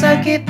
lagi-lagi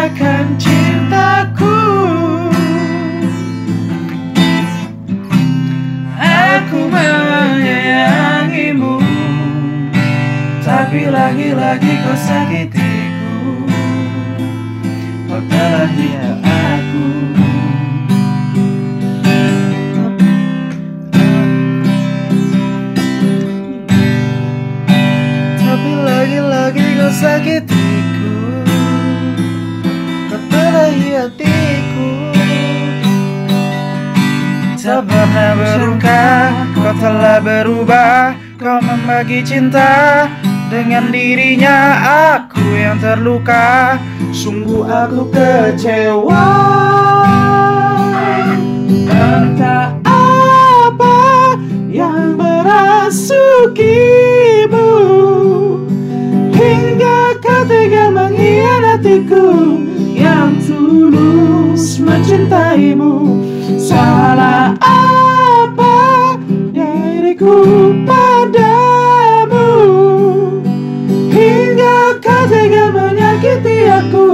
sia-siakan cintaku. Aku menyayangimu. Tapi lagi-lagi kau sakitiku. Kau telah aku. Tapi lagi-lagi kau sakitiku Berungkap Kau telah berubah. Kau membagi cinta Dengan dirinya. Aku yang terluka. Sungguh aku kecewa. Entah apa yang merasukimu. Hingga kau Yang tulus mencintaimu. Salah diriku padamu. Hingga kau tega menyakiti aku.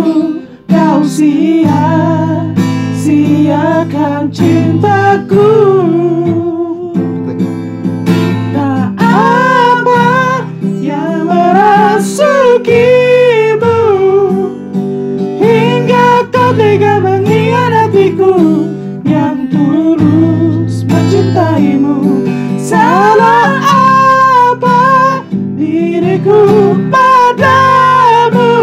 Kau sia-siakan cintaku. Tak apa yang merasukimu. Hingga kau tega mengkhianatiku. Yang tulus mencintaimu Salah apa diriku padamu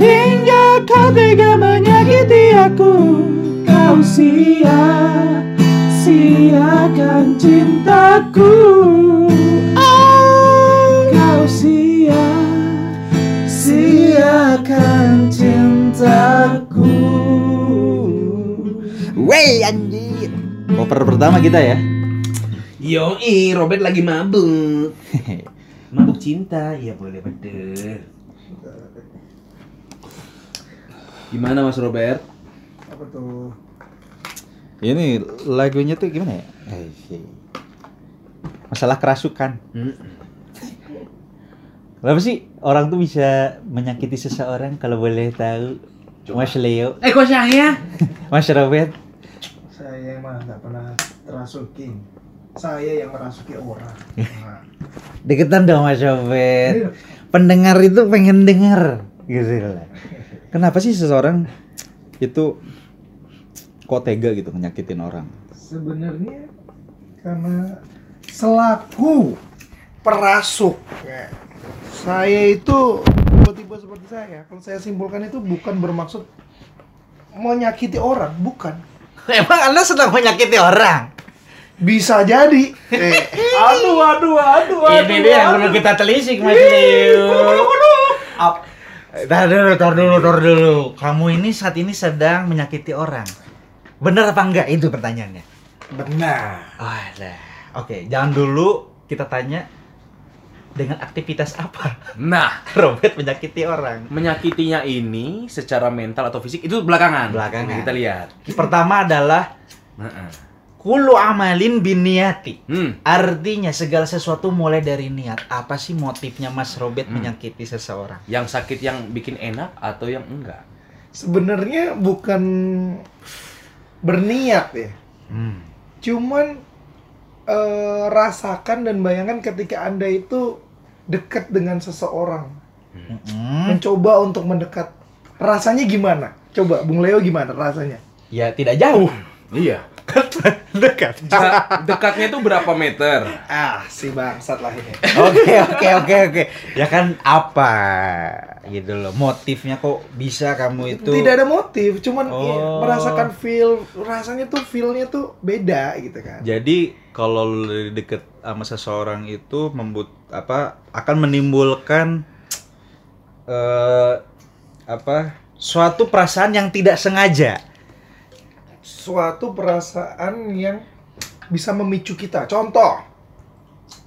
Hingga kau tega menyakiti aku Kau sia-siakan cintaku Oh, Kau sia-siakan cintaku Wey anjir. Cover pertama kita ya. Yoi, Robert lagi mabuk. mabuk cinta, ya boleh bener. Gimana Mas Robert? Apa tuh? Ini lagunya tuh gimana ya? Eh, sih. Masalah kerasukan. Hmm. Kenapa sih orang tuh bisa menyakiti seseorang kalau boleh tahu? Mas Leo, Eh kok saya? Mas Robert. Saya mah nggak pernah terasuki. Saya yang merasuki orang. Nah, Deketan dong Mas Robert. Pendengar itu pengen denger gitu lah. Kenapa sih seseorang itu kok tega gitu nyakitin orang? Sebenarnya karena selaku perasuk ya, saya itu tipe-tipe seperti saya kalau saya simpulkan itu bukan bermaksud menyakiti orang bukan Emang Anda sedang menyakiti orang? Bisa jadi eh, aduh aduh aduh aduh Ini dia yang perlu kita telisik Mas Tar dulu, tar dulu, tar dulu. Kamu ini saat ini sedang menyakiti orang. Bener apa enggak itu pertanyaannya? benar Oh, lah. Oke, jangan dulu kita tanya dengan aktivitas apa Nah, Robert menyakiti orang. menyakitinya ini secara mental atau fisik itu belakangan. Belakangan. Kita lihat. Pertama adalah Heeh. Kulu amalin binniati. Hmm. Artinya segala sesuatu mulai dari niat. Apa sih motifnya Mas Robert Hmm. menyakiti seseorang? Yang sakit yang bikin enak atau yang enggak? sebenarnya bukan berniat ya Hmm. cuman eh, rasakan dan bayangkan ketika anda itu dekat dengan seseorang Mm-mm. mencoba untuk mendekat rasanya gimana coba bung leo gimana rasanya Ya tidak jauh. Iya. Dekat. Dekatnya itu berapa meter? Ah, si bangsat lah ini. Oke oke oke oke. Ya kan apa gitu loh. Motifnya kok bisa kamu itu Tidak ada motif, cuman ya, Oh. merasakan feel, rasanya tuh feel-nya tuh beda gitu kan. Jadi kalau lu deket sama seseorang itu membut apa akan menimbulkan eh apa suatu perasaan yang tidak sengaja. Suatu perasaan yang bisa memicu kita. Contoh,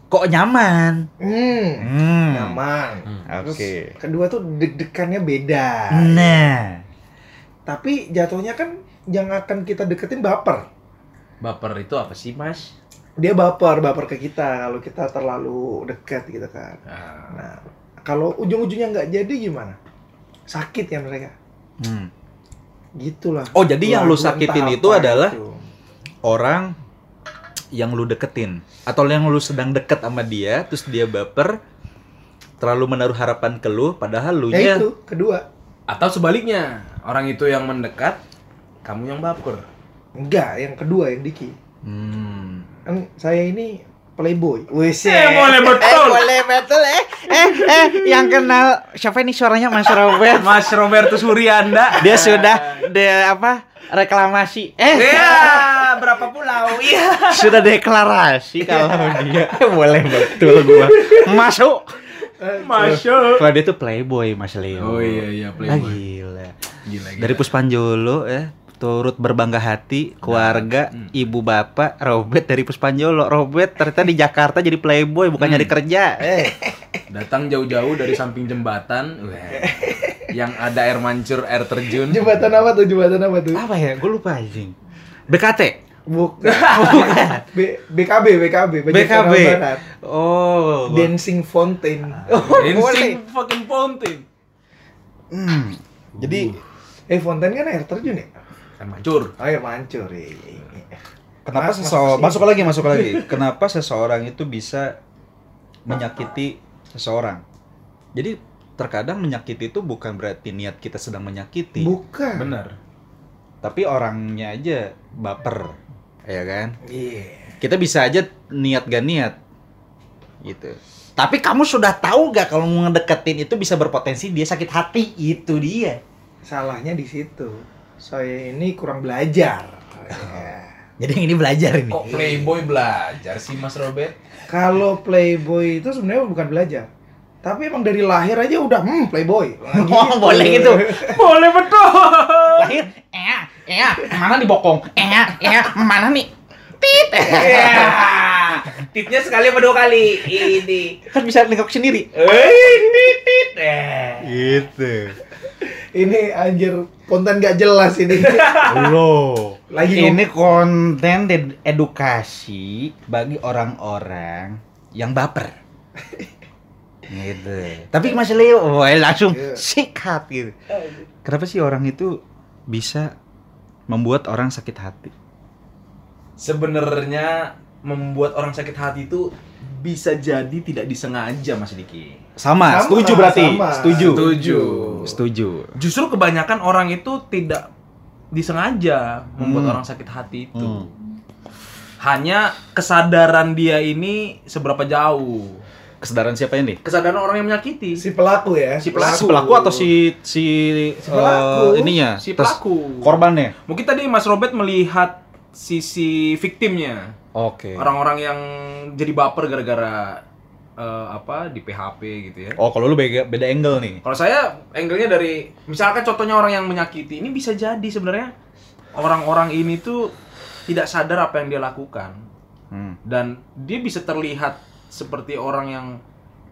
Kok nyaman? hmm, Hmm. nyaman. Terus Oke. kedua tuh deg-degannya beda. Nah. Tapi jatuhnya kan yang akan kita deketin baper. Baper itu apa sih, Mas? Dia baper, baper ke kita kalau kita terlalu dekat gitu kan. Nah, Nah, kalau ujung-ujungnya nggak jadi gimana? Sakit ya mereka. Hmm. Gitulah. Oh, jadi yang lu sakitin itu apa adalah itu. orang yang lu deketin atau yang lu sedang deket sama dia terus dia baper terlalu menaruh harapan ke lu padahal lu Ya nya itu, kedua. Atau sebaliknya, orang itu yang mendekat, kamu yang baper. Enggak, yang kedua yang Diki. hmm. Kan saya ini playboy. Wes. Eh, boleh betul. boleh betul eh eh eh yang kenal siapa ini suaranya Mas Robert Mas Robertus Suryanda. dia sudah dia apa reklamasi eh Iya, berapa pulau? Iya. sudah deklarasi kalau dia boleh betul gua masuk Masuk. kalau dia tuh playboy Mas Leo Oh iya iya Ah, playboy. gila Gila, gila. dari Puspanjolo ya turut berbangga hati keluarga Hmm. ibu bapak Robert dari Puspanjolo Robert ternyata di Jakarta jadi playboy bukan Hmm. nyari kerja eh datang jauh-jauh dari samping jembatan. Weh. yang ada air mancur, air terjun. Jembatan apa tuh? Jembatan apa tuh? apa ya gue lupa anjing BKT Bukan. B- BKB, BKB, BKB oh Dancing Fountain. Oh, boleh. Dancing fucking fountain. Hmm. jadi Eh, Fountain kan air terjun ya? Air mancur. Air mancur. iya. kenapa Mas- seseorang mas- masuk lagi masuk lagi kenapa seseorang itu bisa menyakiti seseorang jadi terkadang menyakiti itu bukan berarti niat kita sedang menyakiti Bukan. Bener. tapi orangnya aja baper ya kan Iya. kita bisa aja niat gak niat gitu tapi kamu sudah tahu gak kalau mau ngedeketin itu bisa berpotensi dia sakit hati itu dia Salahnya di situ. Saya ini kurang belajar. Ya. jadi yang ini belajar ini Kok playboy belajar sih Mas Robert? Kalau playboy itu sebenarnya bukan belajar. Tapi emang dari lahir aja udah hmm playboy. Nah, Oh, boleh gitu. Boleh betul. lahir eh eh mana dibokong eh eh mana nih tit Ya. Titnya sekali apa dua kali? Ini. kan bisa nengok sendiri Eh, tit tit. Eh. gitu Ini anjir konten gak jelas ini. lo Lagi ini konten ed- edukasi bagi orang-orang yang baper gitu tapi Mas Leo langsung Iya. sikat gitu kenapa sih orang itu bisa membuat orang sakit hati Sebenarnya membuat orang sakit hati itu bisa jadi tidak disengaja Mas Diki. Sama, Sama, setuju berarti sama. setuju Setuju. setuju Justru kebanyakan orang itu tidak disengaja membuat Hmm. orang sakit hati itu. Hmm. Hanya kesadaran dia ini seberapa jauh. kesadaran siapa ini Kesadaran orang yang menyakiti. si pelaku ya. Si si pelaku. pelaku atau si si, Si pelaku. eh, ininya Si pelaku. korbannya Mungkin tadi Mas Robert melihat sisi victimnya. oke Orang-orang yang jadi baper gara-gara eh, apa di PHP gitu ya. oh kalau lu beda beda angle nih Kalau saya angle-nya dari misalkan contohnya orang yang menyakiti, ini bisa jadi sebenarnya orang-orang ini tuh tidak sadar apa yang dia lakukan Hmm. dan dia bisa terlihat seperti orang yang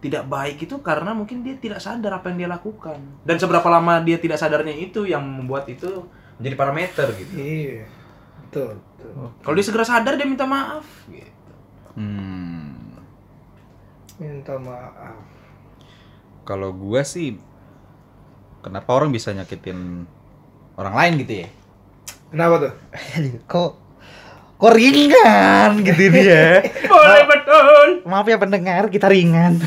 tidak baik itu karena mungkin dia tidak sadar apa yang dia lakukan dan seberapa lama dia tidak sadarnya itu yang membuat itu menjadi parameter gitu. Iya. Betul, betul. Kalau dia segera sadar dia minta maaf. Gitu. Hmm. Minta maaf. Kalau gua sih kenapa orang bisa nyakitin orang lain gitu ya? Kenapa tuh? kok kok ringan gitu dia. Boleh betul. Maaf ya pendengar, kita ringan.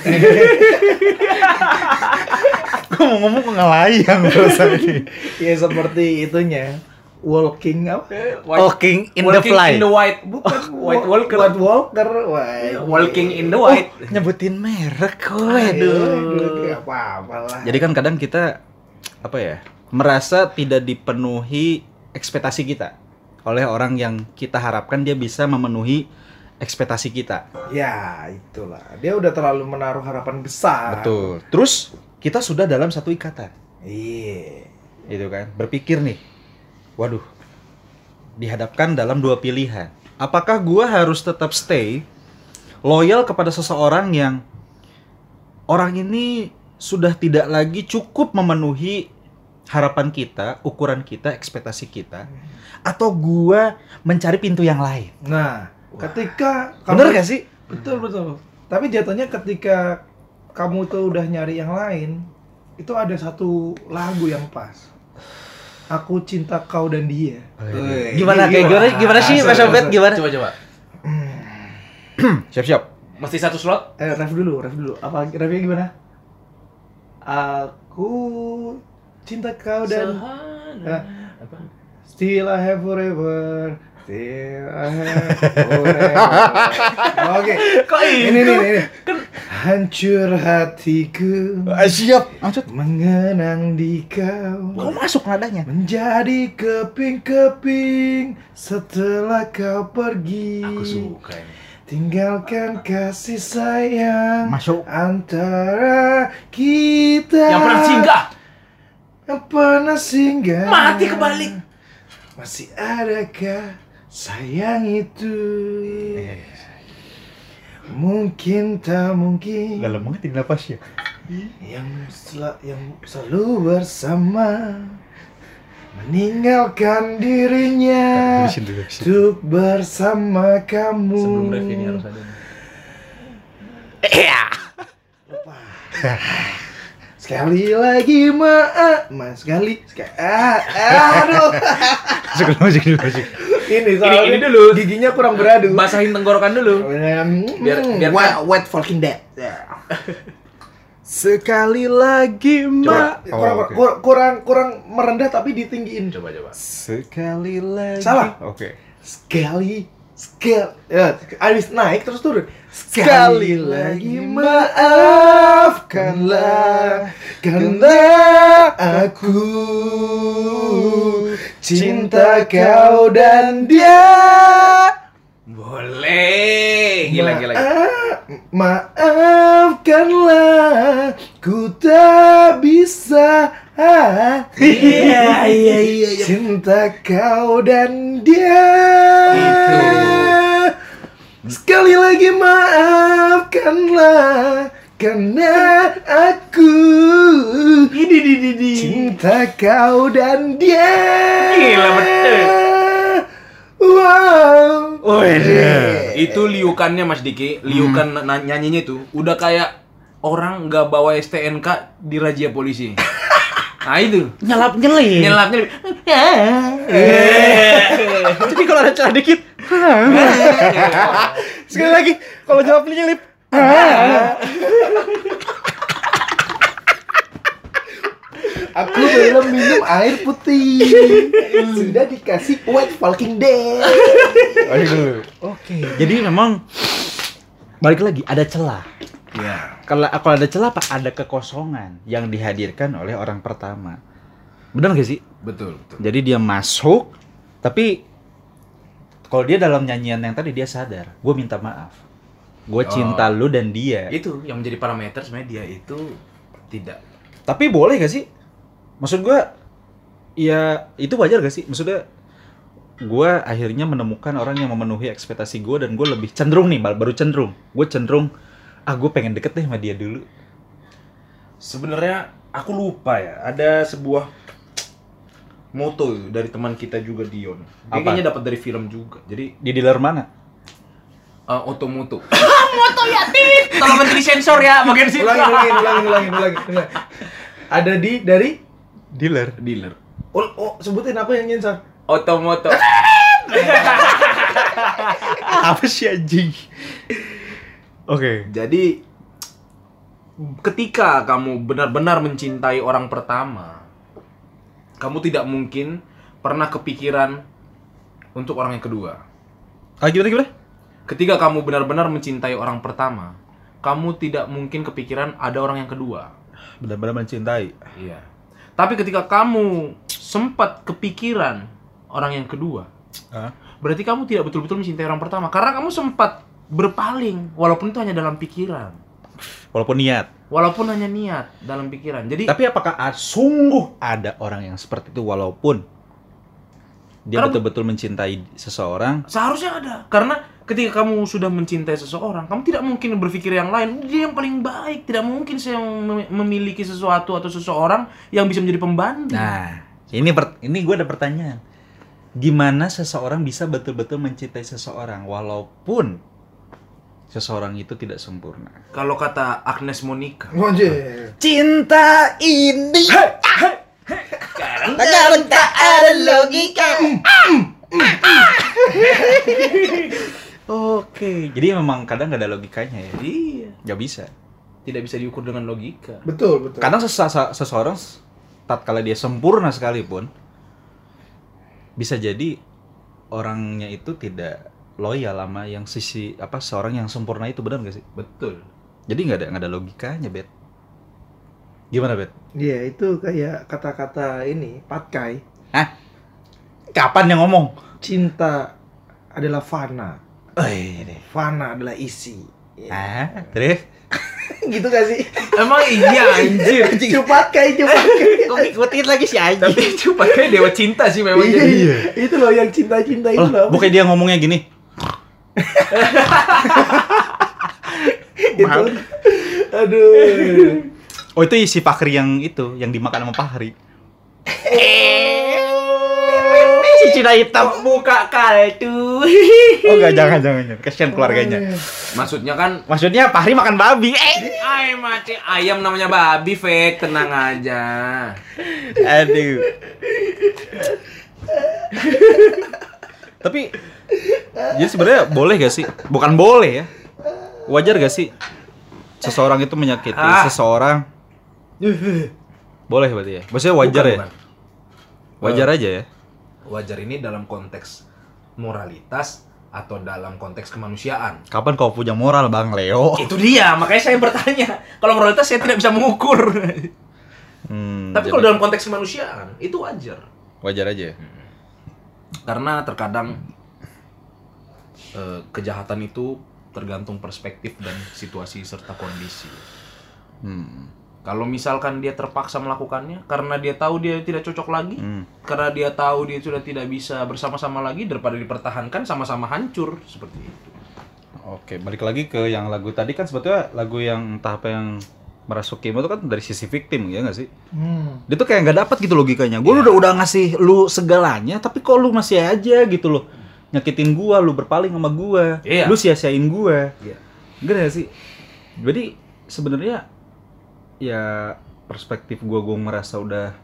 Gua mau ngomong kok ngelayang terus ini. Ya seperti itunya. Walking apa? White- Walking in the walking fly. in the white. Bukan White walker. White walker. Wah, Walking in the white. Nyebutin merek kok. Aduh, apa-apa lah. Jadi kan kadang kita apa ya merasa tidak dipenuhi ekspektasi kita oleh orang yang kita harapkan dia bisa memenuhi ekspektasi kita. Ya, itulah. Dia udah terlalu menaruh harapan besar. Betul. Terus kita sudah dalam satu ikatan, Iya. gitu kan? Berpikir nih, waduh, dihadapkan dalam dua pilihan. Apakah gua harus tetap stay loyal kepada seseorang yang orang ini sudah tidak lagi cukup memenuhi harapan kita, ukuran kita, ekspektasi kita, atau gua mencari pintu yang lain? Nah, ketika Bener gak sih? Betul betul. Tapi jatuhnya ketika kamu tuh udah nyari yang lain, itu ada satu lagu yang pas. Aku cinta kau dan dia. Wih, Gimana kayak gimana gimana sih Mas Obet gimana? Coba coba. Siap-siap. Mesti satu slot? Eh, ref dulu, ref dulu. Apa refnya gimana? Aku cinta kau dan Sehana. Apa? Still I have forever. Still. Oke. Kok Ini nih, ini, ini. Hancur hatiku siap. Maksud mengenang di kau. kok masuk nadanya? Menjadi keping-keping setelah kau pergi. Aku suka ini. Tinggalkan kasih sayang Masuk. antara kita. Yang pernah singgah. Yang pernah singgah. Mati kebalik. Masih adakah sayang itu? Mungkin tak mungkin Dalam banget ini napas ya. yang sel yang selalu bersama meninggalkan dirinya untuk bersama kamu. Sebelum ref ini harus ada. nih. Sekali lagi maaf, mas sekali, sekali, ah, aduh. Masuk dulu, masuk dulu, masuk. Ini soalnya ini dulu. giginya kurang beradu. Basahin tenggorokan dulu. biar biar- wet, wet fucking dead. Sekali lagi, Coba, Mbak. kurang, Oh, oke. kurang, kurang kurang merendah tapi ditinggiin. Coba coba. Sekali lagi. Salah. Oke. Sekali, sekali, ya, habis naik terus turun. Sekali lagi maafkanlah karena aku cinta kau dan dia. Boleh. Gila gila. gila. Maaf- Maafkanlah, ku tak bisa. Iya iya iya. Cinta kau dan dia. Itu. Sekali lagi maafkanlah karena aku Ini di di di. cinta kau dan dia. Gila, betul. Wow. Itu liukannya Mas Diki, liukan na- nyanyinya itu udah kayak orang nggak bawa STNK di razia polisi. Nah itu Nyelap nyelip. nyelapnya Jadi kalau ada celah dikit. Sekali lagi, kalau nyelap nyelip. Aku belum minum air putih. Sudah dikasih wet fucking day. Oke. Jadi memang balik lagi ada celah. ya Kalau kalau ada celah apa ada kekosongan yang dihadirkan oleh orang pertama. Benar gak sih? betul betul. Jadi dia masuk, tapi kalau dia dalam nyanyian yang tadi dia sadar, gue minta maaf, gue cinta Oh. lu dan dia. Itu yang menjadi parameter sebenarnya dia itu tidak Tapi boleh gak sih? Maksud gue, ya itu wajar gak sih? Maksudnya gue akhirnya menemukan orang yang memenuhi ekspektasi gue dan gue lebih cenderung nih, baru cenderung. Gue cenderung, ah gue pengen deket deh sama dia dulu. Sebenarnya aku lupa ya, ada sebuah moto dari teman kita juga Dion. Dia Apa? kayaknya dapat dari film juga. Jadi Di dealer mana? uh, otomoto. moto ya, tit. Tolong menteri sensor ya, bagian situ. Ulangi, ulangi, ulangi, ulangi, ulangi, ulangi. Ada di dari Dealer. Dealer. oh, oh sebutin apa yang nyensor? Otomoto. Apa sih anjing? Oke. Jadi ketika kamu benar-benar mencintai orang pertama, kamu tidak mungkin pernah kepikiran untuk orang yang kedua. Ah gimana gimana? Ketika kamu benar-benar mencintai orang pertama, kamu tidak mungkin kepikiran ada orang yang kedua. Benar-benar mencintai. Iya. Tapi ketika kamu sempat kepikiran orang yang kedua, Ah. berarti kamu tidak betul-betul mencintai orang pertama karena kamu sempat berpaling walaupun itu hanya dalam pikiran. Walaupun niat. Walaupun hanya niat dalam pikiran. Jadi Tapi apakah sungguh ada orang yang seperti itu walaupun dia betul-betul mencintai seseorang? seharusnya ada karena ketika kamu sudah mencintai seseorang, kamu tidak mungkin berpikir yang lain. Dia yang paling baik. Tidak mungkin saya mem- memiliki sesuatu atau seseorang yang bisa menjadi pembanding. Nah, ini per- ini gue ada pertanyaan. Gimana seseorang bisa betul-betul mencintai seseorang walaupun seseorang itu tidak sempurna? Kalau kata Agnes Monica, Anjir. Cinta ini sekarang tak ada logika. Oke, jadi memang kadang nggak ada logikanya ya. iya, Nggak bisa. tidak bisa diukur dengan logika. Betul, betul. Kadang sesa- se- seseorang tatkala dia sempurna sekalipun bisa jadi orangnya itu tidak loyal sama yang sisi apa seorang yang sempurna itu benar nggak sih? Betul. Jadi nggak ada nggak ada logikanya bet. Gimana bet? Iya, itu kayak kata-kata ini, patkai. Kapan yang ngomong? Cinta adalah fana. Oh, ini. Fana adalah isi. Ya. Ah, terus? gitu gak sih? Emang iya anjir. Cupatkai, cupatkai. Kok ngikutin lagi si Aji? Tapi cuma kayak dewa cinta sih memang Iya, jadi. iya. Itu loh yang cinta-cinta itu loh. bukannya dia ngomongnya gini. Itu. Aduh. Oh itu si Fakri yang itu, yang dimakan sama Fahri. si Cina hitam. Buka kaldu. Oh enggak, jangan, jangan, jangan. Kasihan keluarganya. Maksudnya kan Maksudnya Fahri makan babi. Eh. Ay mati ayam namanya babi fake tenang aja. Aduh. Tapi jadi sebenarnya boleh gak sih? Bukan boleh ya. Wajar gak sih seseorang itu menyakiti Ah. seseorang? Boleh berarti ya. Maksudnya wajar Bukan, ya? bukan. Wajar aja ya. Wajar ini dalam konteks moralitas atau dalam konteks kemanusiaan. Kapan kau punya moral, Bang Leo? Itu dia, makanya saya bertanya. Kalau moralitas saya tidak bisa mengukur. Hmm, Tapi kalau dalam konteks kemanusiaan itu wajar. wajar aja ya. Karena terkadang eh, kejahatan itu tergantung perspektif dan situasi serta kondisi. Hmm. Kalau misalkan dia terpaksa melakukannya karena dia tahu dia tidak cocok lagi, Hmm. karena dia tahu dia sudah tidak bisa bersama-sama lagi daripada dipertahankan sama-sama hancur seperti itu. Oke, balik lagi ke yang lagu tadi kan sebetulnya lagu yang entah apa yang merasuki itu kan dari sisi victim ya nggak sih? Hmm. Dia tuh kayak nggak dapat gitu logikanya. Gue udah udah ngasih lu segalanya, tapi kok lu masih aja gitu loh nyakitin gua, lu berpaling sama gua, Iya. lu sia-siain gua. Iya. Gak gak sih? Jadi sebenarnya ya perspektif gua gua merasa udah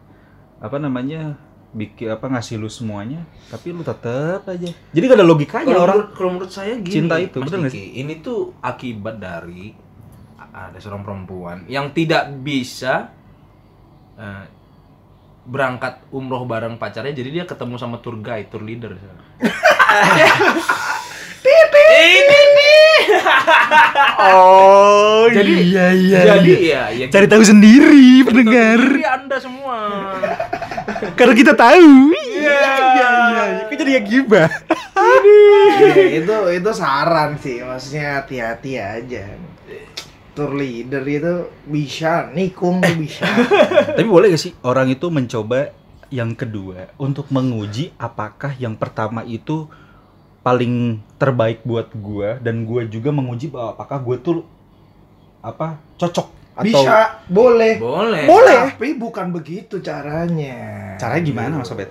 apa namanya bikin apa ngasih lu semuanya, tapi lu tetap aja. Jadi gak ada logikanya Kalau orang. menurut, kalau menurut saya gini, cinta itu, nggak Diki, ini tuh akibat dari ada seorang perempuan yang tidak bisa eh, berangkat umroh bareng pacarnya, jadi dia ketemu sama tour guide, tour leader. ini nih. Oh, Jadi iya iya. jadi iya. ya, ya Cari tahu sendiri Cari tahu pendengar. sendiri Anda semua. Karena kita tahu. Iya. iya iya. Kok jadi yang gibah? Iya, itu itu saran sih, maksudnya hati-hati aja. Tour leader itu bisa, nikung tuh bisa. Tapi boleh gak sih orang itu mencoba yang kedua untuk menguji apakah yang pertama itu paling terbaik buat gua dan gua juga menguji bahwa apakah gua tuh apa cocok atau Bisa, boleh. Boleh. Boleh. Tapi bukan begitu caranya. caranya gimana Mas Obet?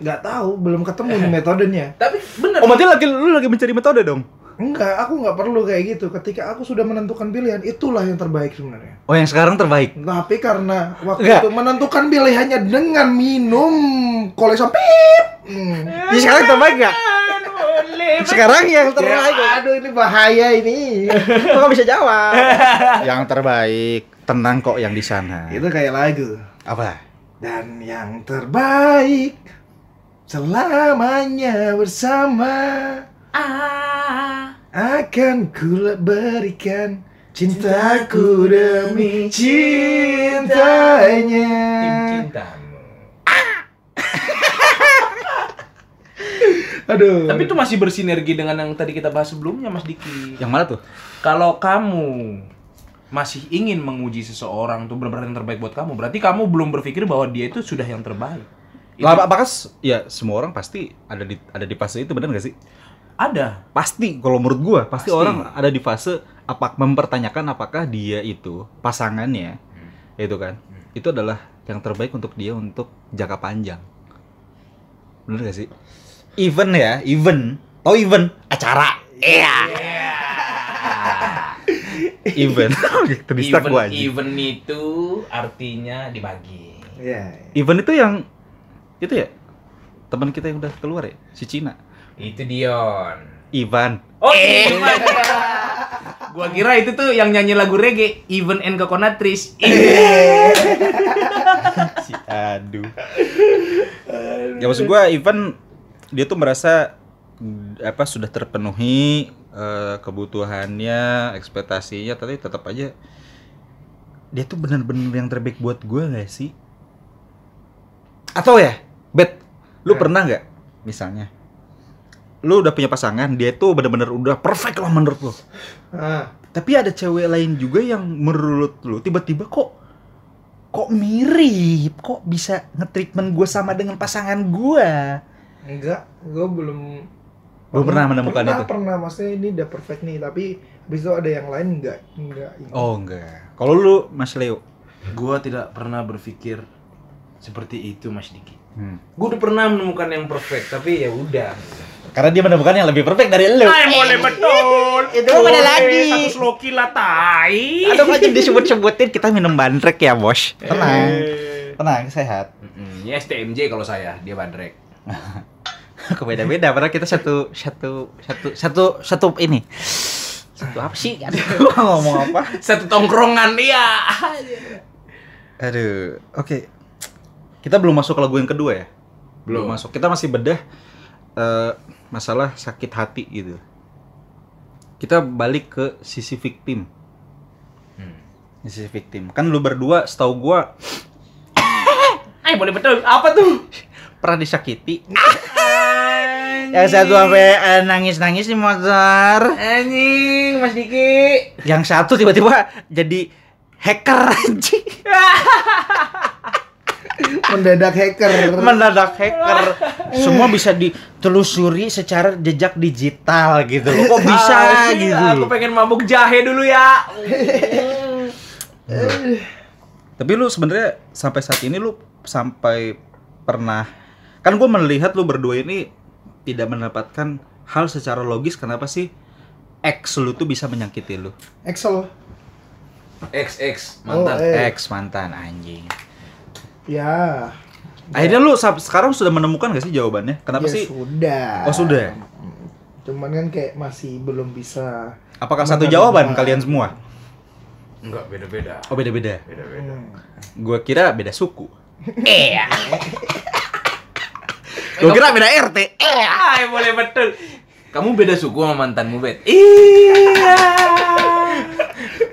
Nggak tahu, belum ketemu nih metodenya. Tapi bener. Oh, berarti lagi lu lagi mencari metode dong. Enggak, aku nggak perlu kayak gitu. Ketika aku sudah menentukan pilihan, itulah yang terbaik sebenarnya. Oh, yang sekarang terbaik. Tapi karena waktu Enggak. itu menentukan pilihannya dengan minum kolesom pip. Hmm. Ya, sekarang terbaik gak? Sekarang yang terbaik. Ya, aduh ini bahaya ini. Gak bisa jawab. yang terbaik. Tenang kok yang di sana. itu kayak lagu. Apa? Dan yang terbaik selamanya bersama Ah. akan ku berikan cintaku demi cintanya. Tim cintamu. Aduh. Tapi itu masih bersinergi dengan yang tadi kita bahas sebelumnya, Mas Diki. Yang mana tuh? Kalau kamu masih ingin menguji seseorang tuh benar-benar yang terbaik buat kamu, berarti kamu belum berpikir bahwa dia itu sudah yang terbaik. Itu Lah, apakah ya semua orang pasti ada di ada di fase itu benar gak sih? Ada. Pasti kalau menurut gua pasti, Pasti. orang ada di fase apa mempertanyakan apakah dia itu pasangannya itu kan itu adalah yang terbaik untuk dia untuk jangka panjang. Bener gak sih? Event ya, event. Tahu event? Acara. Iya. event. Terdistract gua Event, aja. event itu artinya dibagi. Ya. Event itu yang itu ya teman kita yang udah keluar ya si Cina Itu Dion. Ivan. Oh, Ivan. Gua kira itu tuh yang nyanyi lagu reggae, Even and Coconut Trees. si aduh ya maksud gua Ivan dia tuh merasa apa sudah terpenuhi eh, kebutuhannya ekspektasinya tapi tetap aja dia tuh benar-benar yang terbaik buat gua gak sih? Atau ya? Bet lu pernah nggak misalnya lu udah punya pasangan dia tuh benar-benar udah perfect lah menurut lu Ah, tapi ada cewek lain juga yang menurut lu tiba-tiba kok kok mirip kok bisa nge-treatment gue sama dengan pasangan gue enggak, gue belum Belum pernah menemukan pernah, itu? Pernah, maksudnya ini udah perfect nih, tapi habis itu ada yang lain enggak, enggak. oh enggak kalau lu mas Leo Gua tidak pernah berpikir seperti itu, Mas Diki. hmm. Gua udah pernah menemukan yang perfect, tapi ya udah. Karena dia menemukan yang lebih perfect dari lu Ay, boleh betul. Itu mana lagi? Satu sloki lah tai. aduh aja disebut-sebutin kita minum bandrek ya bos tenang Eh. tenang sehat Ini STMJ kalau saya, dia bandrek. beda-beda padahal kita satu satu satu satu satu ini satu apa sih aduh ngomong apa Satu tongkrongan dia. Aduh, oke. Kita belum masuk ke lagu yang kedua ya? Belum. masuk. Kita masih bedah eh, masalah sakit hati gitu. Kita balik ke sisi victim. Hmm. Sisi victim. Kan lu berdua setahu gua Ay, boleh betul. Apa tuh? pernah disakiti. Yang satu sampai eh, nangis-nangis di motor. Anjing, Mas Diki. Yang satu tiba-tiba jadi hacker anjing. Mendadak hacker. mendadak hacker semua bisa ditelusuri secara jejak digital gitu loh kok bisa Anjing, gitu Aku pengen mabuk jahe dulu ya. tapi lu sebenarnya sampai saat ini lu sampai pernah kan gue melihat lu berdua ini tidak mendapatkan hal secara logis kenapa sih ex lu tuh bisa menyakiti lu Excel. XX Oh, mantan. eh. ex mantan anjing Ya. akhirnya lu sekarang sudah menemukan gak sih jawabannya kenapa ya sih sudah. Oh, sudah? Cuman kan kayak masih belum bisa. apakah satu jawaban kalian semua Enggak, beda-beda. oh beda-beda Beda-beda. Hmm. gue kira beda suku Iya. gue kira beda RT Ay, boleh betul. Kamu beda suku sama mantanmu, Bet? Iya.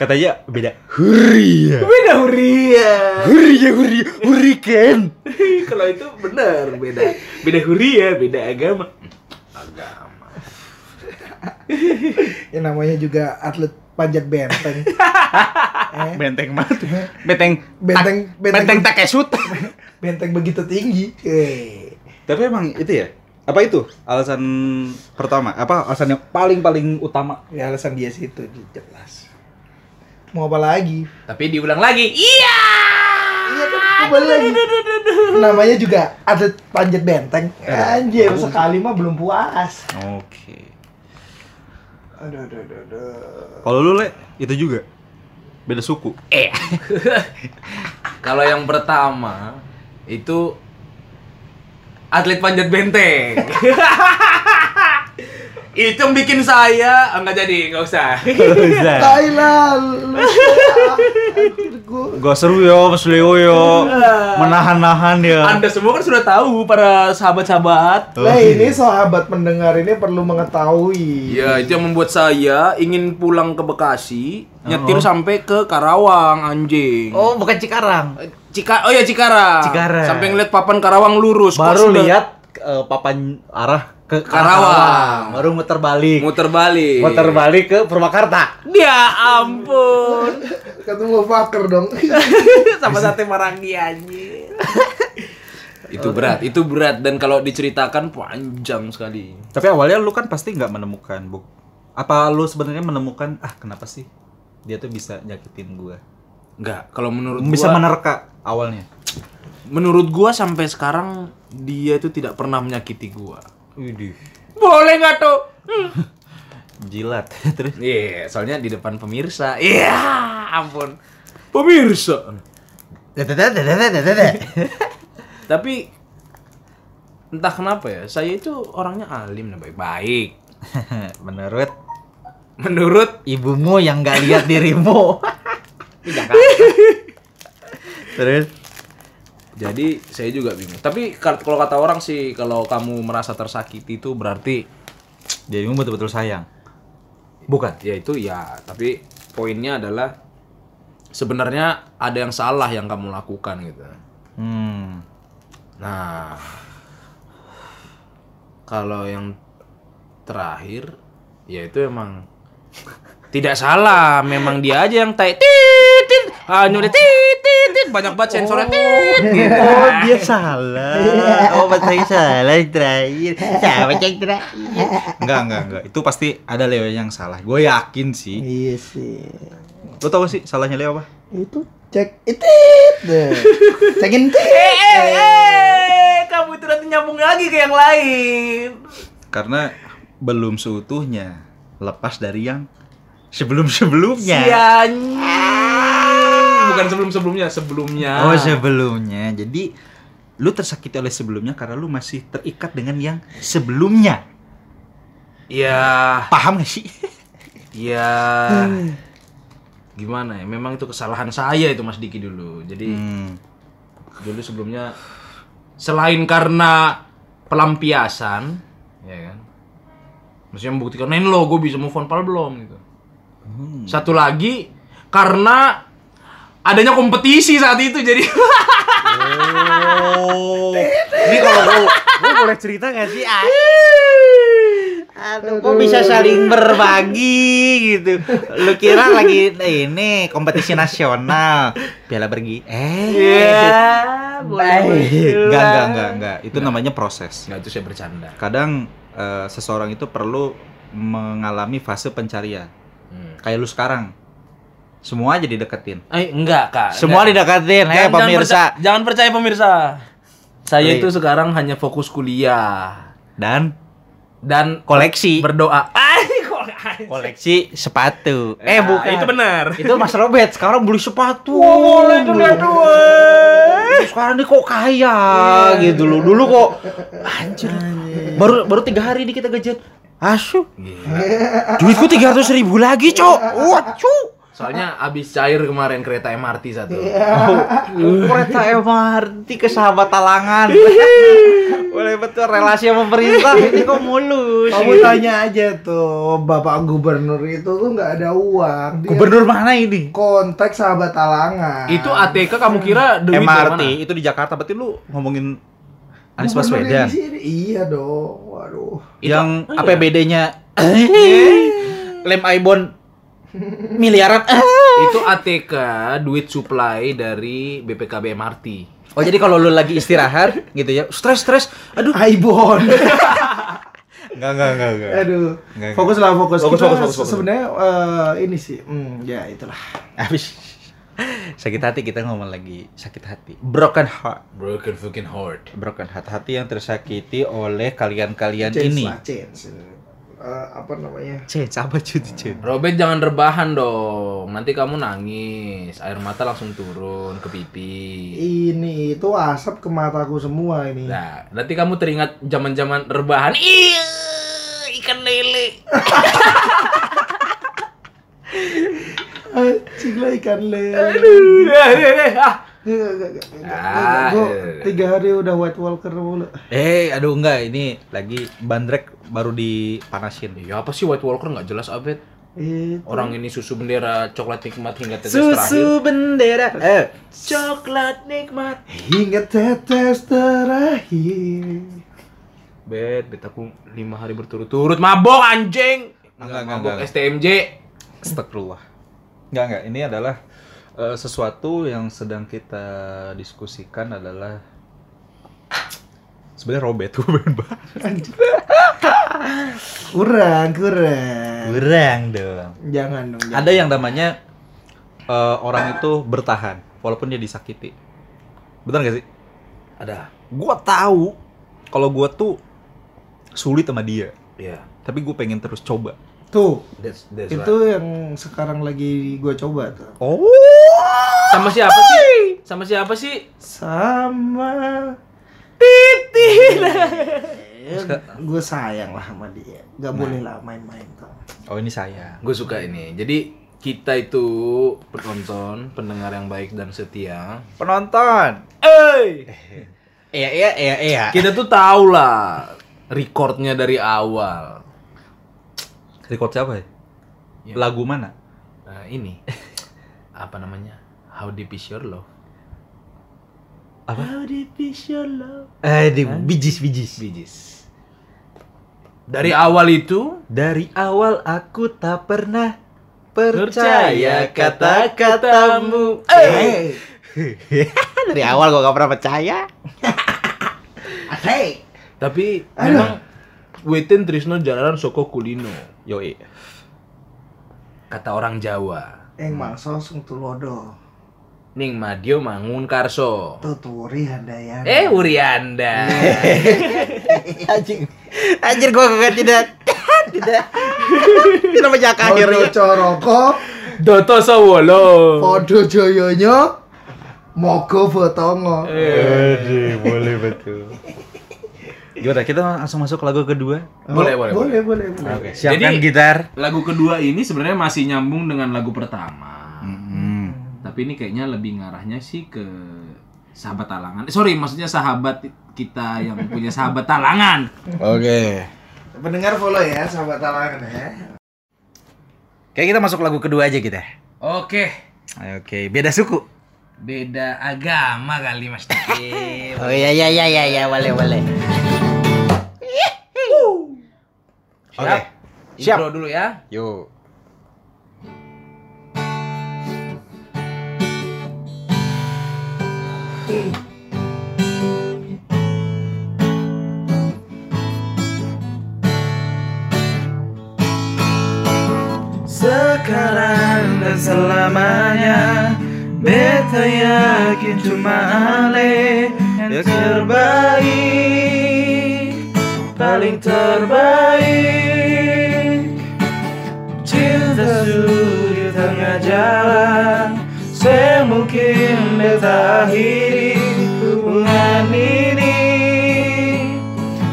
katanya beda huria Beda huria. huria huria huriken Kalau itu benar, beda. Beda huria, beda agama. Agama. Ya namanya juga atlet panjat benteng. eh, benteng banget benteng Benteng tak- benteng takesut benteng begitu tinggi. Eh. tapi emang itu ya apa itu alasan pertama apa alasan yang paling paling utama Ya alasan dia sih itu jelas. Mau apa lagi? Tapi diulang lagi. Iya. Iya kan kembali lagi. Namanya juga atlet panjat benteng. Anjir, sekali mah belum puas. oke Aduh, aduh, aduh, aduh. kalau lu le itu juga beda suku Eh. Kalau yang pertama itu atlet panjat benteng. Itu yang bikin saya enggak jadi, enggak usah. Thailand. Gak seru yo, Mas Leo yo. Menahan-nahan ya. Anda semua kan sudah tahu para sahabat-sahabat. Nah ini sahabat pendengar ini perlu mengetahui. Ya, itu yang membuat saya ingin pulang ke Bekasi, nyetir sampai ke Karawang, anjing. Oh, bukan Cikarang. Cika, oh ya Cikarang. Cikarang. Sampai ngeliat papan Karawang lurus. Baru lihat eh, papan arah ke Karawang. Baru muter balik. muter balik. Muter balik ke Purwakarta. Ya ampun. Ketemu Fakir dong. Sama sate marangi anjing. itu berat, itu berat dan kalau diceritakan panjang sekali. Tapi awalnya lu kan pasti nggak menemukan, Bu. Apa lu sebenarnya menemukan ah kenapa sih dia tuh bisa nyakitin gua? Enggak, kalau menurut Bisa gua, menerka awalnya. menurut gua sampai sekarang dia itu tidak pernah menyakiti gua. Widih. Boleh nggak tuh? Jilat. Terus Iya, soalnya di depan pemirsa. Iya, ampun. Pemirsa. Tapi entah kenapa ya, saya itu orangnya alim dan baik-baik. Menurut Menurut ibumu yang nggak lihat dirimu. Terus jadi saya juga bingung. Tapi kalau kata orang sih kalau kamu merasa tersakiti itu berarti dirimu betul-betul sayang. Bukan. ya itu ya, tapi poinnya adalah sebenarnya ada yang salah yang kamu lakukan gitu. Hmm. Nah, kalau yang terakhir, ya itu emang tidak salah, memang dia aja yang tai tit tit, ah tit tit, banyak banget sensornya tit. gitu. Oh, dia salah. Oh, pas saya salah yang terakhir. Siapa yang terakhir? Enggak, enggak, enggak. Itu pasti ada Leo yang salah. Gue yakin sih. Iya sih. Lo tau gak sih salahnya Leo apa? Itu cek itit deh. Cekin tit. Eh, eh, eh, kamu itu nanti nyambung lagi ke yang lain. Karena belum seutuhnya lepas dari yang sebelum-sebelumnya. Sian. Bukan sebelum-sebelumnya, sebelumnya. Oh, sebelumnya. Jadi lu tersakiti oleh sebelumnya karena lu masih terikat dengan yang sebelumnya. Ya, Paham gak sih? ya. Gimana ya? Memang itu kesalahan saya itu Mas Diki dulu. Jadi Hmm. dulu sebelumnya selain karena pelampiasan, ya kan. Maksudnya membuktikan, "Nen lo, gue bisa move on pal belum?" gitu. Satu lagi karena adanya kompetisi saat itu jadi Oh. Ini kalau gua, gua boleh cerita gak sih? Ah. Aduh, kok bisa saling berbagi gitu. Lu kira lagi ini kompetisi nasional, piala pergi. Eh, ya enggak enggak enggak enggak. Itu namanya proses. Nggak itu saya bercanda. Kadang eh, seseorang itu perlu mengalami fase pencarian. Hmm. Kayak lu sekarang. Semua aja dideketin. Eh, enggak, Kak. Semua Enggak. dideketin, eh Jangan- jangan pemirsa. perca- Jangan percaya pemirsa. Saya Iya. itu sekarang hanya fokus kuliah Dan dan koleksi. berdoa. Ay, kok koleksi sepatu. Eh, bukan. Itu benar. Itu Mas Robert sekarang beli sepatu. lihat tuh. Terus Sekarang nih kok kaya gitu loh. Dulu kok anjir. Baru baru tiga hari nih kita gajian. Asu. Duitku tiga ratus ribu lagi, cok. Wah, cuk. Soalnya abis cair kemarin kereta MRT satu. Oh, kereta MRT ke sahabat talangan. Boleh betul relasi sama pemerintah ini kok mulus. Kamu tanya aja tuh, Bapak Gubernur itu tuh nggak ada uang. Dia Gubernur mana ini? kontak sahabat talangan. Itu ATK kamu kira duit dari MRT mana? itu di Jakarta berarti lu ngomongin Anies Baswedan. Iya dong. Waduh. yang oh iya. APBD-nya lem Aibon miliaran Itu ATK duit supply dari BPKB MRT. oh jadi kalau lu lagi istirahat gitu ya stres stres aduh Aibon. enggak enggak enggak enggak Aduh. Enggak, Fokus lah fokus. Fokus, Kita fokus, fokus, fokus. Sebenarnya eh, ini sih. Hmm, ya itulah. habis sakit hati kita ngomong lagi sakit hati broken heart Broken fucking heart. broken heart hati yang tersakiti oleh kalian-kalian ini lah, change. Eh, apa namanya? Change apa cuti change Robert jangan rebahan dong. Nanti kamu nangis, air mata langsung turun ke pipi. Ini itu asap ke mataku semua ini. Nah, nanti kamu teringat zaman-zaman rebahan. Iya, ikan lele. Anjing lah ikan lele. Aduh, ya, ya. Ah. Enggak, enggak, enggak. Ah, iya, iya. tiga hari udah White Walker mulu. Eh, aduh enggak, ini lagi bandrek baru dipanasin. Ya apa sih White Walker nggak jelas Abed? Itu. Orang ini susu bendera coklat nikmat hingga tetes terakhir. Susu bendera. Eh, Coklat nikmat. hingga tetes terakhir. Bet, bet aku lima hari berturut-turut mabok anjing. Enggak, enggak, mabok enggak. STMJ. Astagfirullah. Enggak, enggak. Ini adalah eh, sesuatu yang sedang kita diskusikan adalah sebenarnya Robert Ruben Anjing. kurang, kurang. Kurang dong. Jangan dong. jangan. Ada yang namanya eh, orang itu bertahan walaupun dia disakiti. Betul gak sih? Ada. Gua tahu kalau gua tuh sulit sama dia, Iya. tapi gue pengen terus coba. Tuh, That's, that's itu yang sekarang lagi gua coba tuh. Oh. Sama siapa sih? Sama siapa sih? Sama Titil. gue sayang lah sama dia. Gak boleh lah main-main tuh. Oh ini saya. Gue suka ini. Jadi kita itu penonton, pendengar yang baik dan setia. Penonton. Eh, Iya iya iya iya. kita tuh tahu lah recordnya dari awal. Record siapa ya? Ya. Lagu mana? Nah, ini apa namanya? How deep is your love? Apa? How deep is your love? Eh di bijis bijis. Bijis. Dari awal itu Dari awal aku tak pernah percaya kata-katamu. Eh. Dari awal gua gak pernah percaya. Hey. Tapi memang Weten Trisno jalanan soko kulino Yoi. kata orang Jawa. Eng mangsos tulodo. Ning Madio Mangun Karso. Tuturi handayana. Eh Urianda. Anjing. Anjir gua kagak tidak tidak tidak banyak akhirnya. coroko, Doto Sawolo. podo joyonya, mogo botongo. Aduh, boleh betul. Gimana kita langsung masuk ke lagu kedua? Boleh, boleh, boleh, boleh, boleh. Oke, siapkan Jadi- gitar. Lagu kedua ini sebenarnya masih nyambung dengan lagu pertama. Hmm. Tapi ini kayaknya lebih ngarahnya sih ke sahabat talangan. Eh, sorry, maksudnya sahabat kita yang punya sahabat talangan. Oke. Pendengar follow ya, sahabat talangan ya. Kayak kita masuk lagu kedua aja kita. Oke, Oke, beda suku. beda agama kali Mas Diki. Oh iya iya iya iya ya, boleh boleh. Siap. Oke. Siap. Intro dulu ya. Yuk. Sekarang dan selamanya Beta yakin cuma Ale Yang terbaik Paling terbaik. Cinta di tengah jalan Semungkin beta akhiri hubungan ini.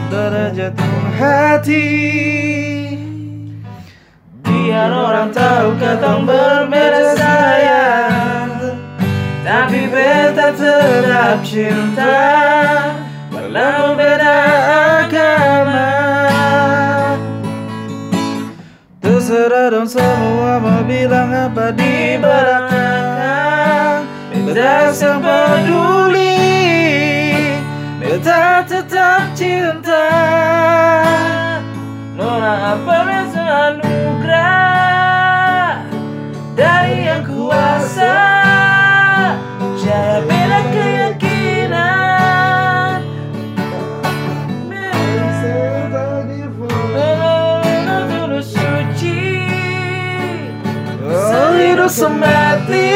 Terjatuh hati. Biar orang tahu katong berbeda sayang. Tapi beta tetap cinta Walau beda Dong semua mau bilang apa di belakang. Beta sang peduli Beta tetap cinta. Nona apa anugerah Dari yang kuasa? Jaya semati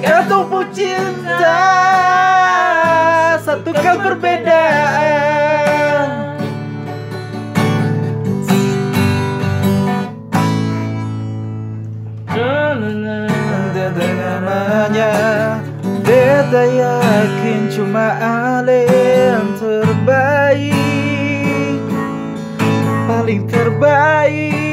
Kau pun cinta Satukan perbedaan. Namanya Beta yakin cuma Ale yang terbaik. Paling terbaik.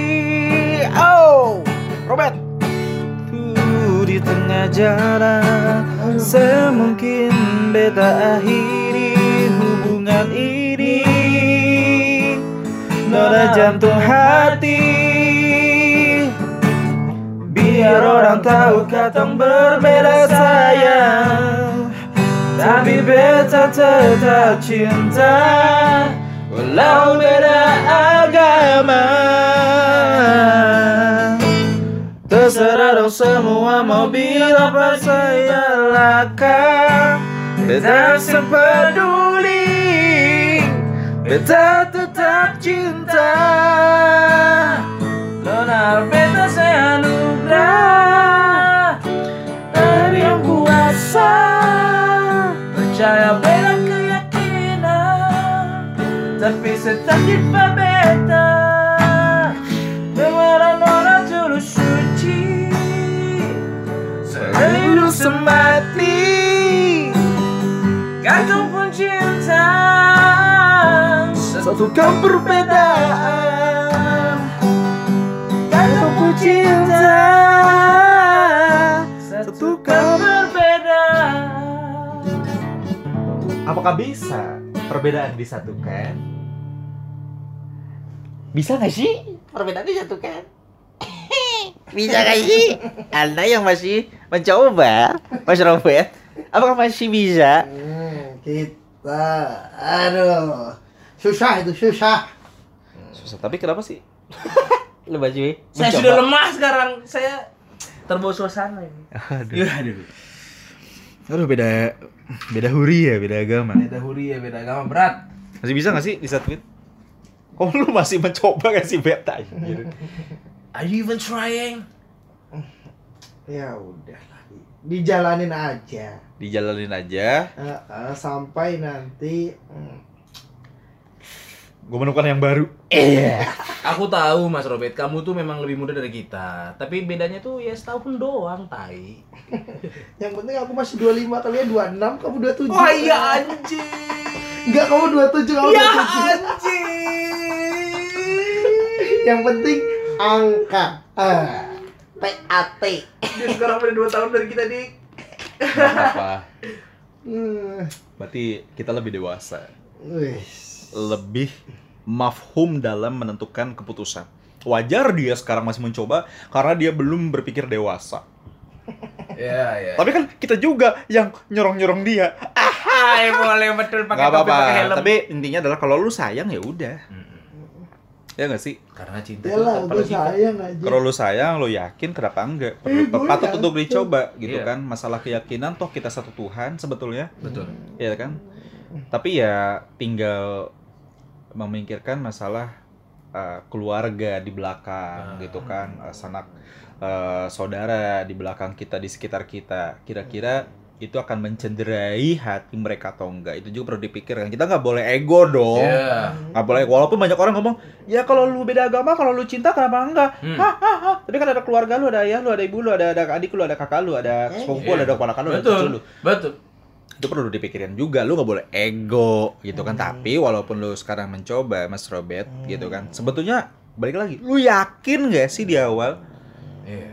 Jalan semungkin beta akhiri hubungan ini. Noda jantung hati Biar orang tahu katong berbeda sayang Tapi beta tetap cinta Walau beda agama Terserah dong semua mau bilang apa saya laka Beta sepeduli Beta tetap cinta. Nona beta saya anugerah. Dari yang kuasa Percaya beda keyakinan. Tapi tetap di beta semati Gantung pun cinta Satukan perbedaan Gantung pun cinta Satukan perbedaan Apakah bisa perbedaan disatukan? Bisa nggak sih perbedaan disatukan? Bisa nggak sih? Anda yang masih mencoba, Mas Robert, apakah masih bisa? Hmm, kita, aduh, susah itu susah. Susah, tapi kenapa sih? Lu baju Saya sudah lemah sekarang. Saya terbawa suasana ini. Aduh. Ya, aduh. Aduh beda beda huri ya, beda agama. Beda huri ya, beda agama berat. Masih bisa gak sih disatuin? Kok lu masih mencoba gak sih beta? Are you even trying? Ya udah, dijalanin aja Dijalanin aja, Eh, eh, sampai nanti. hmm, gue menemukan yang baru. Aku tahu Mas Robert, kamu tuh memang lebih muda dari kita. Tapi bedanya tuh ya setahun doang, tai. Yang penting aku masih 25 kalian 26 kamu 27. Oh iya anjing. Enggak kamu 27 kamu Ya 27. anjing. Yang penting angka. Ah. TAT. Dia sekarang udah 2 tahun dari kita, Dik. apa? Hmm. Berarti kita lebih dewasa, Wis. lebih mafhum dalam menentukan keputusan. Wajar dia sekarang masih mencoba karena dia belum berpikir dewasa. Iya, iya. Tapi kan kita juga yang nyorong-nyorong dia. Hai, boleh betul pakai topi pakai helm. Tapi intinya adalah kalau lu sayang ya udah. Ya gak sih? karena cinta Ya itu sayang aja. Kalau lu sayang, lu yakin kenapa enggak? Perlu Eh, patut untuk dicoba gitu Iya. kan. Masalah keyakinan toh kita satu Tuhan sebetulnya. Betul. Iya kan? Tapi ya tinggal memikirkan masalah uh, keluarga di belakang Ah. gitu kan, uh, sanak uh, saudara di belakang kita di sekitar kita. Kira-kira itu akan mencederai hati mereka atau enggak? Itu juga perlu dipikirkan. Kita nggak boleh ego dong. Iya. Nggak boleh. Walaupun banyak orang ngomong, ya kalau lu beda agama, kalau lu cinta kenapa enggak? Hmm. Hah, hah, hah. Tapi kan ada keluarga lu, ada ayah lu, ada ibu lu, ada, ada adik lu, ada kakak lu, ada Eh, sepupu, iya. ada keponakan lu, ada Betul. cucu lu Betul. itu perlu dipikirin juga lu nggak boleh ego gitu kan tapi walaupun lu sekarang mencoba mas Robert gitu kan sebetulnya balik lagi lu yakin gak sih di awal Iya.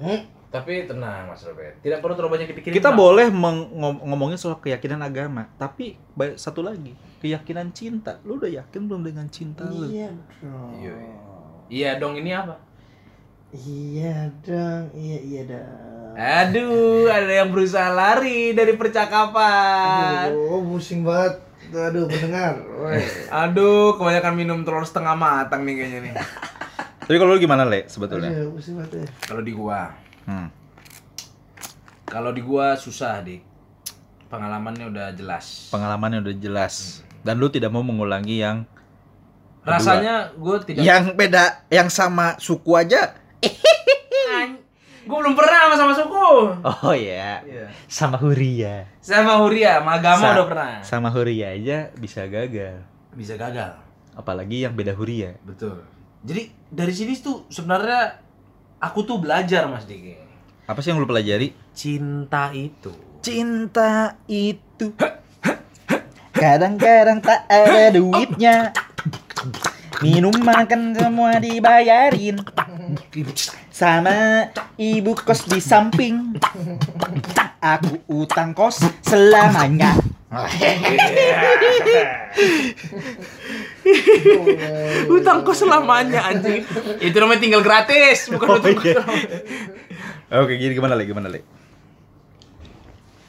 Hmm. Tapi tenang Mas Robert, tidak perlu terlalu banyak dipikirin. kita Bang. boleh ngom- ngomongin soal keyakinan agama tapi satu lagi keyakinan cinta lu udah yakin belum dengan cinta lu Iya dong. Iya, iya. Iya dong ini apa? Iya dong, iya iya dong. Aduh, ada yang berusaha lari dari percakapan. Aduh, pusing banget. Aduh, pendengar. Woi. Aduh, kebanyakan minum telur setengah matang nih kayaknya nih. tapi kalau lu gimana le sebetulnya Aduh, pusing banget ya. Kalau di gua, hmm. kalau di gua susah, Dik. Pengalamannya udah jelas. pengalamannya udah jelas dan lu tidak mau mengulangi yang Rasanya gua tidak yang beda yang sama suku aja Gue belum pernah sama sama suku. oh ya Iya. sama Huria Sama Huria, sama agama Sa- udah pernah. sama Huria aja bisa gagal Bisa gagal. apalagi yang beda Huria Betul. Jadi dari sini tuh sebenarnya aku tuh belajar Mas Diki. apa sih yang lu pelajari? Cinta itu. cinta itu. Kadang-kadang tak ada duitnya. Minuman kan semua dibayarin. Sama ibu kos di samping. Aku utang kos selamanya Utang kos selamanya anjing. Itu namanya tinggal gratis, bukan Oh, utang iya. selamanya. Oke gini gimana lagi gimana lagi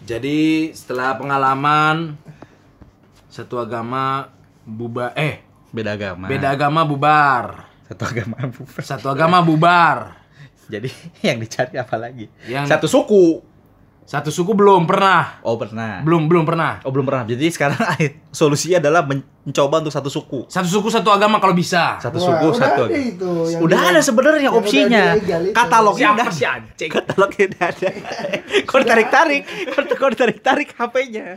Jadi setelah pengalaman satu agama bubar eh Beda agama beda agama bubar. Satu agama bukan. Satu agama bubar. Jadi yang dicari apa lagi? Yang- Satu suku Satu suku belum pernah. Oh pernah Belum belum pernah. Oh belum pernah. Jadi sekarang solusinya adalah men- mencoba untuk satu suku. Satu suku satu agama kalau bisa. Satu Wah, suku udah satu. ada agama. itu, yang udah ada sebenarnya opsinya. Katalognya udah. si anjing? Katalognya udah ada. Kau tarik tarik, kau tarik tarik HP-nya.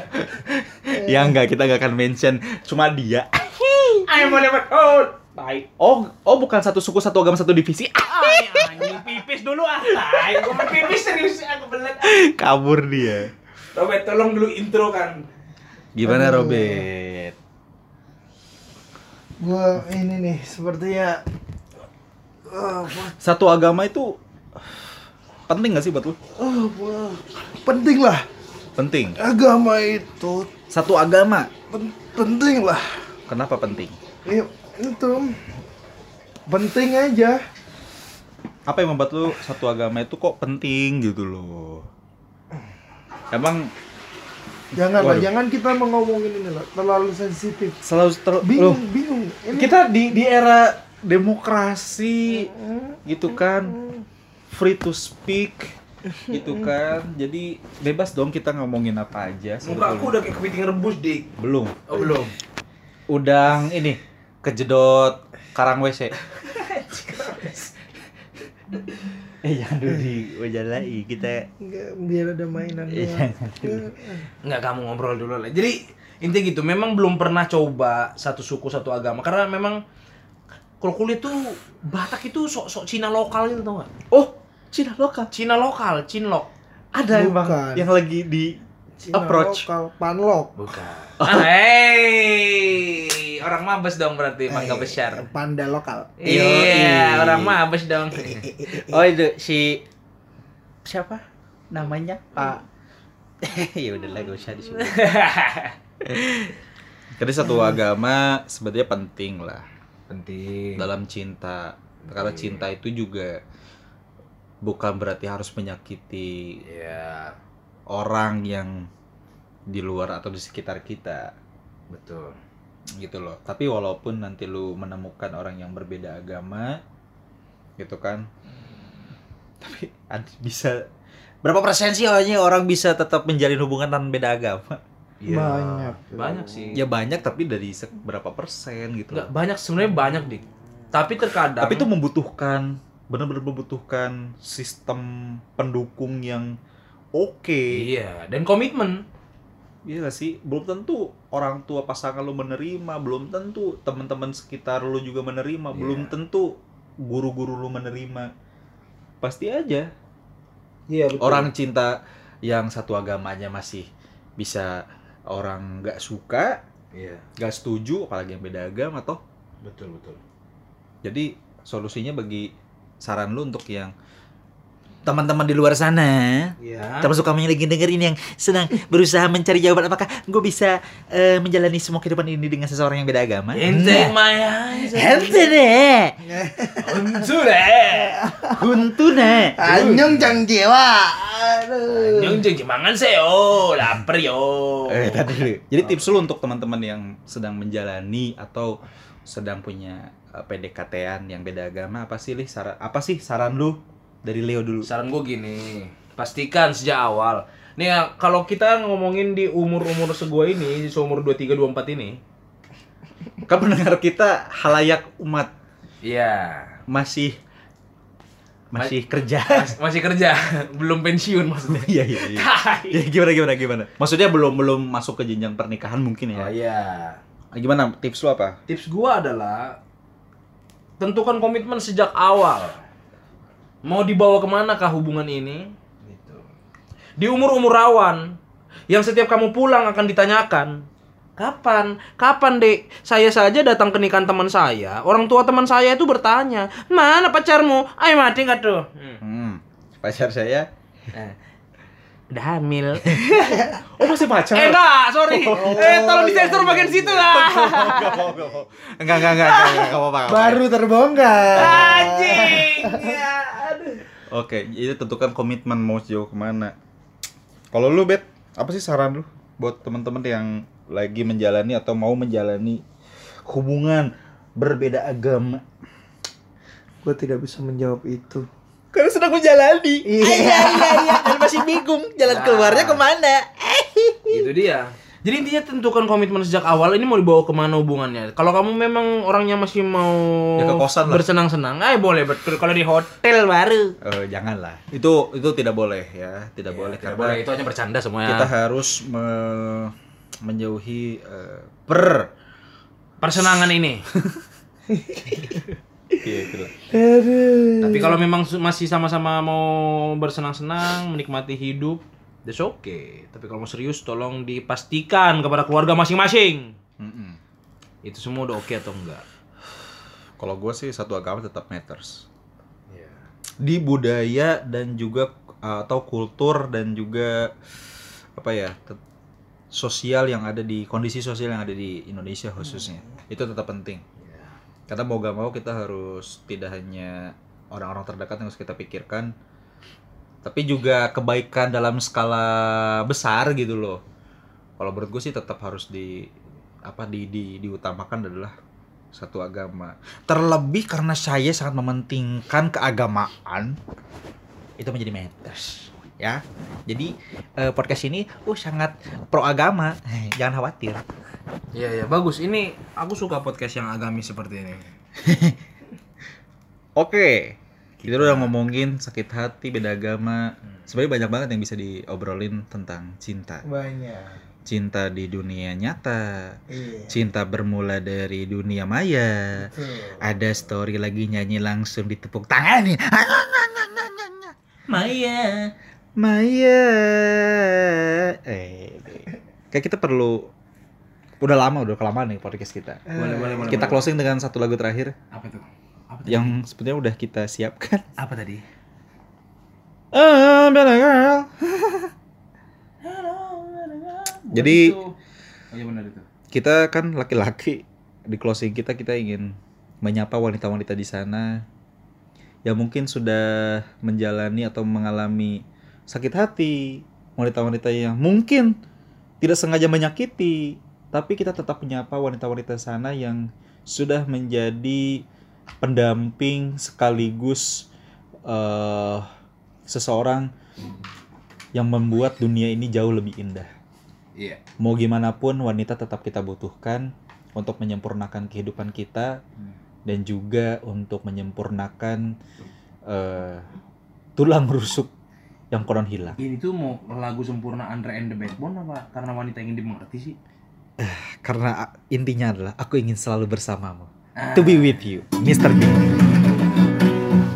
ya enggak kita enggak akan mention cuma dia. Ayo mau lewat oh. Baik. Oh oh bukan satu suku satu agama satu divisi. Ay, anjing pipis dulu ah. Ay, gua mau pipis serius aku belet. Kabur dia. Robert tolong dulu intro kan. Gimana Aduh. Robert? Gua ini nih sepertinya ah, wah, Satu agama itu penting gak sih buat lu? wah. penting lah Penting. agama itu Satu agama. pen- penting lah Kenapa penting? Ya, itu. Penting aja. Apa yang membuat lu satu agama itu kok penting gitu loh? Emang jangan lah jangan kita mau ngomongin ini lah. Terlalu sensitif. Selalu ter- bingung loh, bingung. Ini kita di di era demokrasi gitu kan. Free to speak gitu kan. Jadi bebas dong kita ngomongin apa aja Muka aku udah kayak kepiting rebus, Dik. belum. Oh, belum. udang ini kejedot karang WC eh jangan dulu di wajalai kita Enggak, biar ada mainan Iya. doang. Nggak kamu ngobrol dulu lah. Jadi intinya gitu, memang belum pernah coba satu suku satu agama karena memang kalau kuliah tuh Batak itu sok-sok Cina lokal gitu tau gak? oh Cina lokal Cina lokal, Cinlok. ada emang Bukan. yang lagi di Cina approach lokal, panlok Bukan. Ah, hey, orang mabes dong berarti mangga Eh, besar. panda lokal. Iya, orang mabes dong. oh itu si siapa namanya? Pak. Ya udahlah gak usah disebut. Jadi satu agama sebenarnya penting lah. Penting. dalam cinta. Karena cinta itu juga bukan berarti harus menyakiti Iya, orang yang di luar atau di sekitar kita. Betul. Gitu loh tapi walaupun nanti lu menemukan orang yang berbeda agama gitu kan tapi bisa berapa persen sih hanya orang bisa tetap menjalin hubungan tanpa beda agama Iya. Banyak. Banyak sih. ya banyak tapi dari berapa persen gitu Enggak loh. banyak sebenarnya banyak dik. Tapi terkadang. tapi itu membutuhkan benar-benar membutuhkan sistem pendukung yang oke Iya. Dan komitmen. Iya gak sih? Belum tentu orang tua pasangan lu menerima, belum tentu teman-teman sekitar lu juga menerima, belum tentu guru-guru lu menerima. Pasti aja Iya betul. orang cinta yang satu agamanya masih bisa orang nggak suka, Iya. nggak setuju, apalagi yang beda agama toh. Betul betul. Jadi solusinya bagi saran lu untuk yang teman-teman di luar sana Iya. termasuk kamu yang lagi dengerin yang sedang berusaha mencari jawaban apakah gue bisa eh, menjalani semua kehidupan ini dengan seseorang yang beda agama? Ente my eyes. Ente deh, Untu deh. huntu deh. Anyong jang jewa. Aduh. Nyong jeng mangan seo, lapar yo. Eh, tadi. Jadi tips lu untuk teman-teman yang sedang menjalani atau sedang punya eh, PDKT-an yang beda agama apa sih, Lih? Saran apa sih saran lu dari Leo dulu? Saran gue gini, pastikan sejak awal. Nih ya, kalau kita ngomongin di umur-umur segua ini, seumur 23 24 ini, Kan pendengar kita halayak umat iya, masih masih kerja. mas- masih kerja, belum pensiun maksudnya. Iya iya iya. Ya, gimana gimana gimana? Maksudnya belum belum masuk ke jenjang pernikahan mungkin ya? Oh iya. Gimana tips lu apa? Tips gua adalah tentukan komitmen sejak awal. Mau dibawa ke mana kah hubungan ini? Gitu. Di umur-umur rawan, yang setiap kamu pulang akan ditanyakan, Kapan? Kapan, Dek? Saya saja datang ke nikahan teman saya. Orang tua teman saya itu bertanya, "Mana pacarmu? Ayo mati nggak tuh?" Hmm. Hmm. Pacar saya Eh, udah hamil. Oh masih pacar? eh, enggak, sorry. Eh, tolong disensor bagian situ lah. Enggak enggak. Enggak, enggak, apa-apa. Baru terbongkar. Anjing. Ya, aduh. Oke, itu tentukan komitmen mau sejauh ke mana. Kalau lu, Bet, apa sih saran lu buat teman-teman yang lagi menjalani atau mau menjalani hubungan berbeda agama? Gue tidak bisa menjawab itu. Karena sedang menjalani. Iya. iya, iya. Dan masih bingung jalan keluarnya ke mana. Itu dia. Jadi intinya tentukan komitmen sejak awal ini mau dibawa ke mana hubungannya. Kalau kamu memang orangnya masih mau Ya, ke kosan lah. bersenang-senang, eh boleh betul. Kalau di hotel baru. Eh, janganlah. Itu itu tidak boleh ya, tidak boleh Tidak karena boleh itu hanya bercanda semuanya. kita harus me- menjauhi eh, per persenangan ini. Iya. Aduh. Tapi kalau memang masih sama-sama mau bersenang-senang, menikmati hidup, that's okay. Tapi kalau mau serius, tolong dipastikan kepada keluarga masing-masing. Mm-mm. Itu semua udah oke atau enggak? Kalau gue sih satu agama tetap matters. Di budaya dan juga uh, atau kultur dan juga apa ya sosial yang ada di kondisi sosial yang ada di Indonesia khususnya itu tetap penting. Karena mau gak mau kita harus tidak hanya orang-orang terdekat yang harus kita pikirkan, tapi juga kebaikan dalam skala besar gitu loh. Kalau menurut gue sih tetap harus di apa di, di diutamakan adalah satu agama. Terlebih karena saya sangat mementingkan keagamaan itu menjadi matters ya. Jadi eh, podcast ini uh sangat pro agama. Jangan khawatir. Iya, iya, bagus. Ini aku suka podcast yang agamis seperti ini. Oke. Kita udah ngomongin sakit hati, beda agama. Sebenarnya banyak banget yang bisa diobrolin tentang cinta. Banyak. Cinta di dunia nyata. Iya. Cinta bermula dari dunia maya. Betul. Ada story lagi nyanyi langsung ditepuk tangan nih. Maya, Maya. Eh, kayak kita perlu udah lama udah kelamaan nih podcast kita. Boleh, boleh, boleh. Kita closing dengan satu lagu terakhir Apa tuh? Apa tadi? yang sebenarnya udah kita siapkan. Apa tadi? I'm girl. Jadi- Oh iya benar itu. Kita kan laki-laki di closing kita kita ingin menyapa wanita-wanita di sana yang mungkin sudah menjalani atau mengalami sakit hati, wanita-wanita yang mungkin tidak sengaja menyakiti, tapi kita tetap menyapa wanita-wanita sana yang sudah menjadi pendamping sekaligus eh, seseorang yang membuat dunia ini jauh lebih indah. Iya. Mau gimana pun wanita tetap kita butuhkan untuk menyempurnakan kehidupan kita dan juga untuk menyempurnakan eh, tulang rusuk yang konon hilang. Ini tuh mau lagu sempurna Andre and the Backbone apa karena wanita ingin dimengerti sih? Karena intinya adalah aku ingin selalu bersamamu. Ah. To be with you, Mr. B.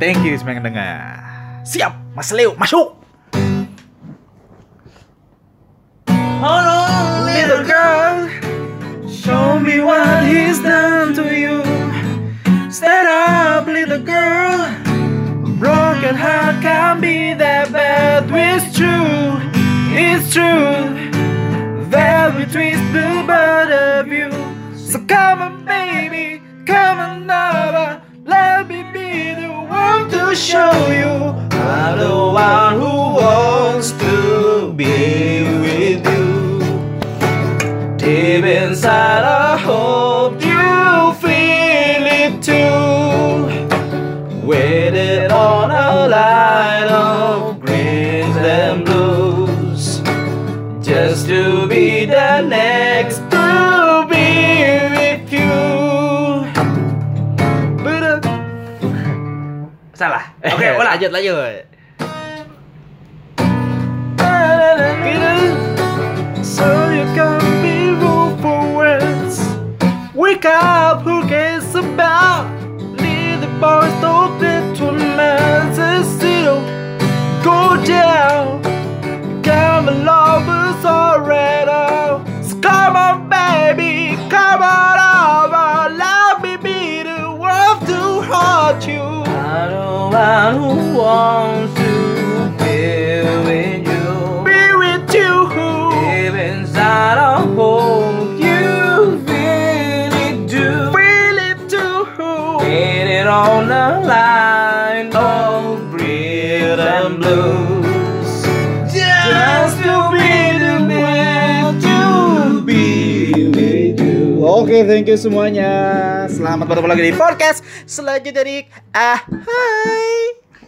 Thank you semua yang dengar. Siap, Mas Leo, masuk. Little girl, show me what he's done to you. Stand up, little girl. Broken heart can't be that bad. It's true, it's true. Twist the both of you. So come on, baby, come on over. Let me be the one to show you. I'm the one who wants Salah. Oke, ulang. lanjut lanjut. So you can be for words. Wake up, who cares about? Leave the boys don't get to man's still go down. Want to be with you. Be with you. Deep inside, I hope you really do. Really do. Get it on the line of rhythm blues. Just to be the man to be with you. Oke, thank you semuanya. Selamat bertemu lagi di podcast selanjutnya dari Ah Hai.